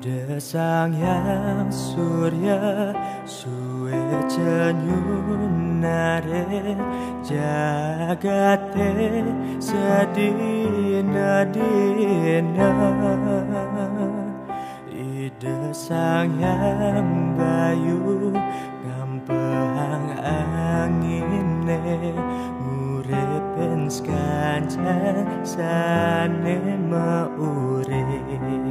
Ide sang yang surya suwe cenyunare jagate sedina dina. Ide sang yang bayu gampang angine nguripin skancan sane maurip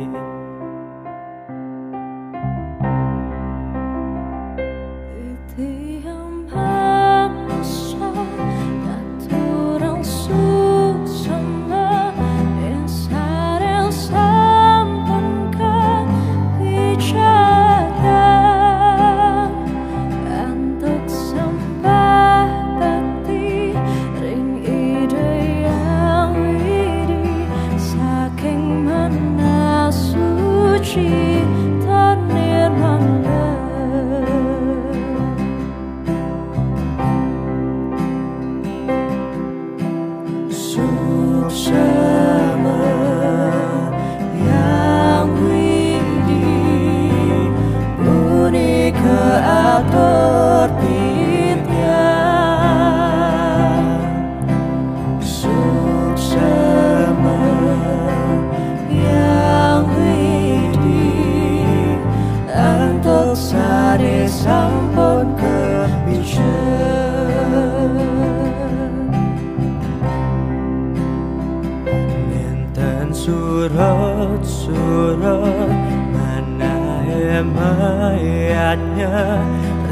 surat surat mana emayatnya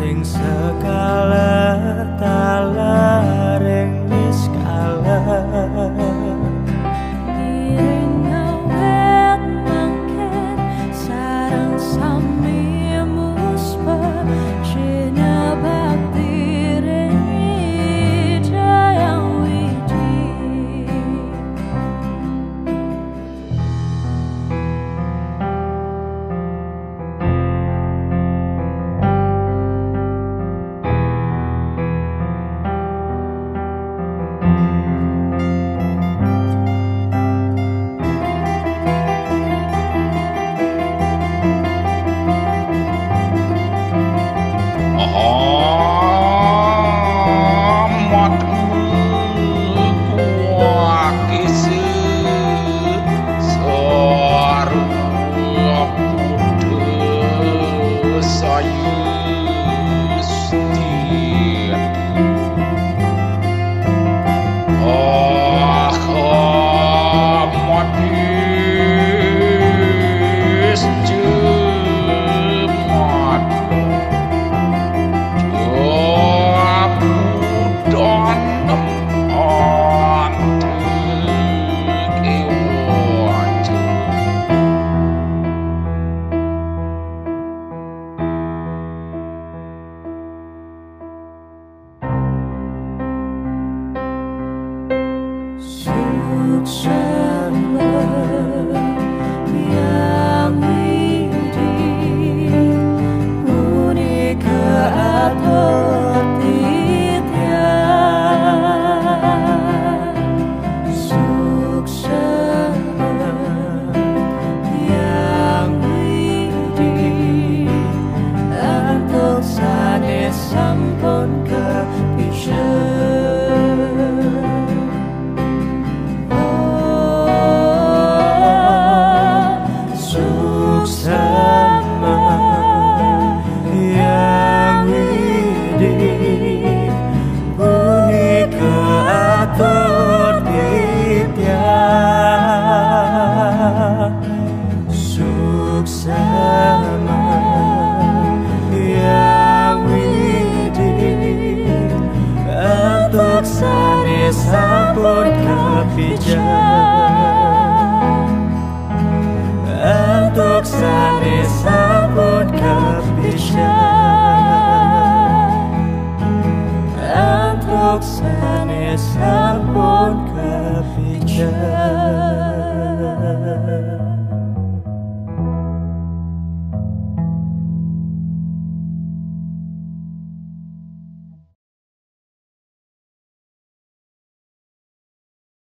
ring sekala tala ring miskala ring nawet mangket sarang sami myself.